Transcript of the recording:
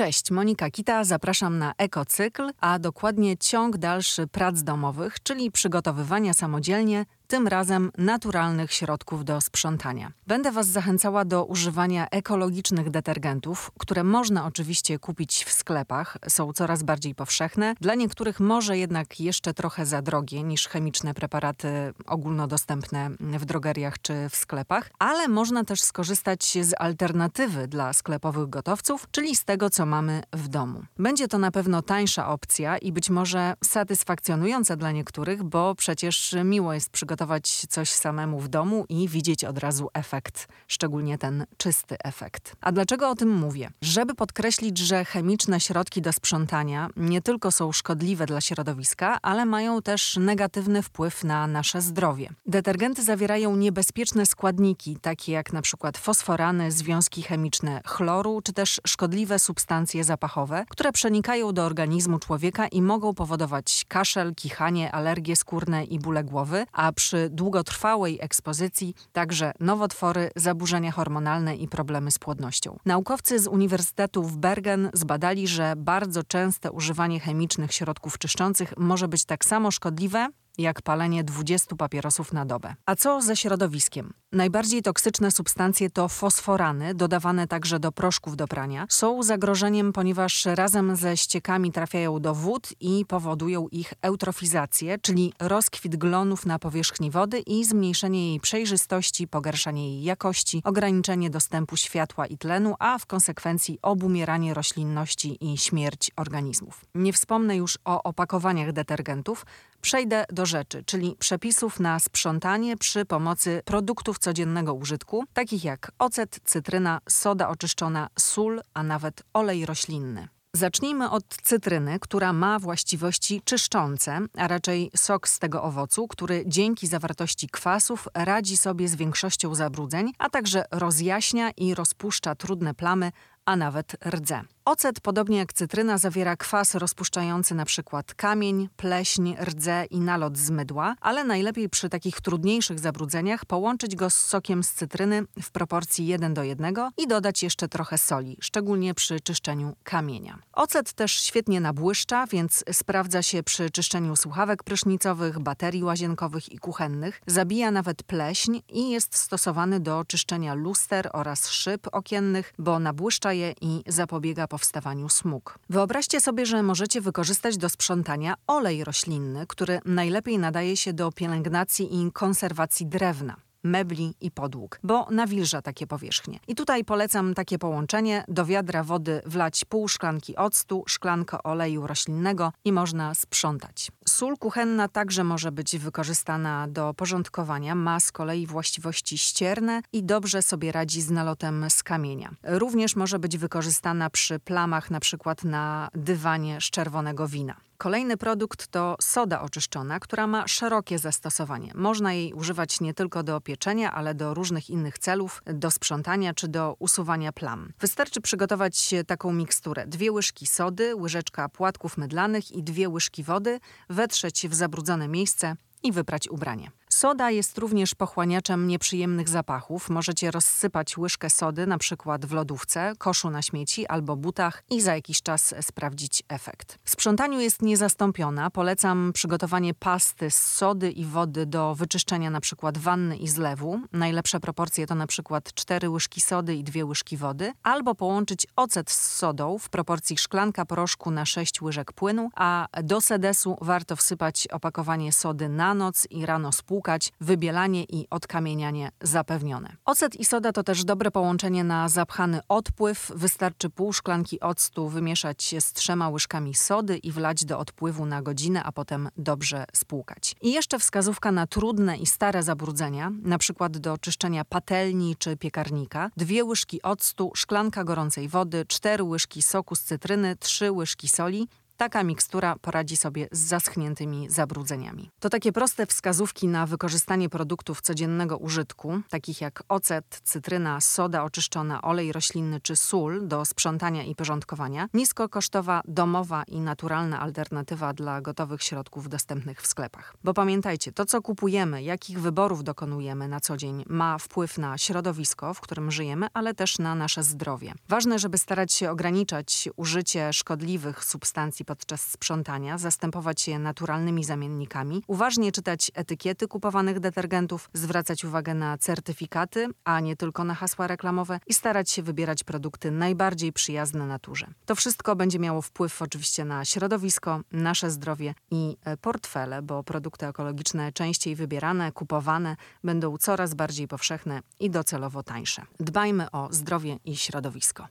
Cześć, Monika Kita, zapraszam na Ekocykl, a dokładnie ciąg dalszy prac domowych, czyli przygotowywania samodzielnie tym razem naturalnych środków do sprzątania. Będę Was zachęcała do używania ekologicznych detergentów, które można oczywiście kupić w sklepach, są coraz bardziej powszechne. Dla niektórych może jednak jeszcze trochę za drogie niż chemiczne preparaty ogólnodostępne w drogeriach czy w sklepach, ale można też skorzystać z alternatywy dla sklepowych gotowców, czyli z tego, co mamy w domu. Będzie to na pewno tańsza opcja i być może satysfakcjonująca dla niektórych, bo przecież miło jest przygotować przygotować coś samemu w domu i widzieć od razu efekt, szczególnie ten czysty efekt. A dlaczego o tym mówię? Żeby podkreślić, że chemiczne środki do sprzątania nie tylko są szkodliwe dla środowiska, ale mają też negatywny wpływ na nasze zdrowie. Detergenty zawierają niebezpieczne składniki, takie jak na przykład fosforany, związki chemiczne chloru, czy też szkodliwe substancje zapachowe, które przenikają do organizmu człowieka i mogą powodować kaszel, kichanie, alergie skórne i bóle głowy, a przy przy długotrwałej ekspozycji także nowotwory, zaburzenia hormonalne i problemy z płodnością. Naukowcy z Uniwersytetu w Bergen zbadali, że bardzo częste używanie chemicznych środków czyszczących może być tak samo szkodliwe jak palenie 20 papierosów na dobę. A co ze środowiskiem? Najbardziej toksyczne substancje to fosforany, dodawane także do proszków do prania. Są zagrożeniem, ponieważ razem ze ściekami trafiają do wód i powodują ich eutrofizację, czyli rozkwit glonów na powierzchni wody i zmniejszenie jej przejrzystości, pogarszanie jej jakości, ograniczenie dostępu światła i tlenu, a w konsekwencji obumieranie roślinności i śmierć organizmów. Nie wspomnę już o opakowaniach detergentów. Przejdę do rzeczy, czyli przepisów na sprzątanie przy pomocy produktów codziennego użytku, takich jak ocet, cytryna, soda oczyszczona, sól, a nawet olej roślinny. Zacznijmy od cytryny, która ma właściwości czyszczące, a raczej sok z tego owocu, który dzięki zawartości kwasów radzi sobie z większością zabrudzeń, a także rozjaśnia i rozpuszcza trudne plamy, a nawet rdze. Ocet, podobnie jak cytryna, zawiera kwas rozpuszczający np. kamień, pleśń, rdze i nalot z mydła, ale najlepiej przy takich trudniejszych zabrudzeniach połączyć go z sokiem z cytryny w proporcji 1 do 1 i dodać jeszcze trochę soli, szczególnie przy czyszczeniu kamienia. Ocet też świetnie nabłyszcza, więc sprawdza się przy czyszczeniu słuchawek prysznicowych, baterii łazienkowych i kuchennych. Zabija nawet pleśń i jest stosowany do czyszczenia luster oraz szyb okiennych, bo nabłyszcza je i zapobiega powstawaniu smug. Wyobraźcie sobie, że możecie wykorzystać do sprzątania olej roślinny, który najlepiej nadaje się do pielęgnacji i konserwacji drewna mebli i podłóg, bo nawilża takie powierzchnie. I tutaj polecam takie połączenie. Do wiadra wody wlać pół szklanki octu, szklankę oleju roślinnego i można sprzątać. Sól kuchenna także może być wykorzystana do porządkowania. Ma z kolei właściwości ścierne i dobrze sobie radzi z nalotem z kamienia. Również może być wykorzystana przy plamach na przykład na dywanie z czerwonego wina. Kolejny produkt to soda oczyszczona, która ma szerokie zastosowanie. Można jej używać nie tylko do pieczenia, ale do różnych innych celów, do sprzątania czy do usuwania plam. Wystarczy przygotować taką miksturę. Dwie łyżki sody, łyżeczka płatków mydlanych i dwie łyżki wody, wetrzeć w zabrudzone miejsce i wyprać ubranie. Soda jest również pochłaniaczem nieprzyjemnych zapachów. Możecie rozsypać łyżkę sody na przykład w lodówce, koszu na śmieci albo butach i za jakiś czas sprawdzić efekt. W sprzątaniu jest niezastąpiona. Polecam przygotowanie pasty z sody i wody do wyczyszczenia na przykład wanny i zlewu. Najlepsze proporcje to na przykład 4 łyżki sody i 2 łyżki wody, albo połączyć ocet z sodą w proporcji szklanka proszku na 6 łyżek płynu, a do sedesu warto wsypać opakowanie sody na noc i rano spłukać wybielanie i odkamienianie zapewnione. Ocet i soda to też dobre połączenie na zapchany odpływ. Wystarczy pół szklanki octu wymieszać z trzema łyżkami sody i wlać do odpływu na godzinę, a potem dobrze spłukać. I jeszcze wskazówka na trudne i stare zabrudzenia, na przykład do czyszczenia patelni czy piekarnika. Dwie łyżki octu, szklanka gorącej wody, cztery łyżki soku z cytryny, trzy łyżki soli taka mikstura poradzi sobie z zaschniętymi zabrudzeniami. To takie proste wskazówki na wykorzystanie produktów codziennego użytku, takich jak ocet, cytryna, soda oczyszczona, olej roślinny czy sól do sprzątania i porządkowania, niskokosztowa, domowa i naturalna alternatywa dla gotowych środków dostępnych w sklepach. Bo pamiętajcie, to co kupujemy, jakich wyborów dokonujemy na co dzień, ma wpływ na środowisko, w którym żyjemy, ale też na nasze zdrowie. Ważne, żeby starać się ograniczać użycie szkodliwych substancji podczas sprzątania, zastępować je naturalnymi zamiennikami, uważnie czytać etykiety kupowanych detergentów, zwracać uwagę na certyfikaty, a nie tylko na hasła reklamowe i starać się wybierać produkty najbardziej przyjazne naturze. To wszystko będzie miało wpływ oczywiście na środowisko, nasze zdrowie i e, portfele, bo produkty ekologiczne częściej wybierane, kupowane będą coraz bardziej powszechne i docelowo tańsze. Dbajmy o zdrowie i środowisko.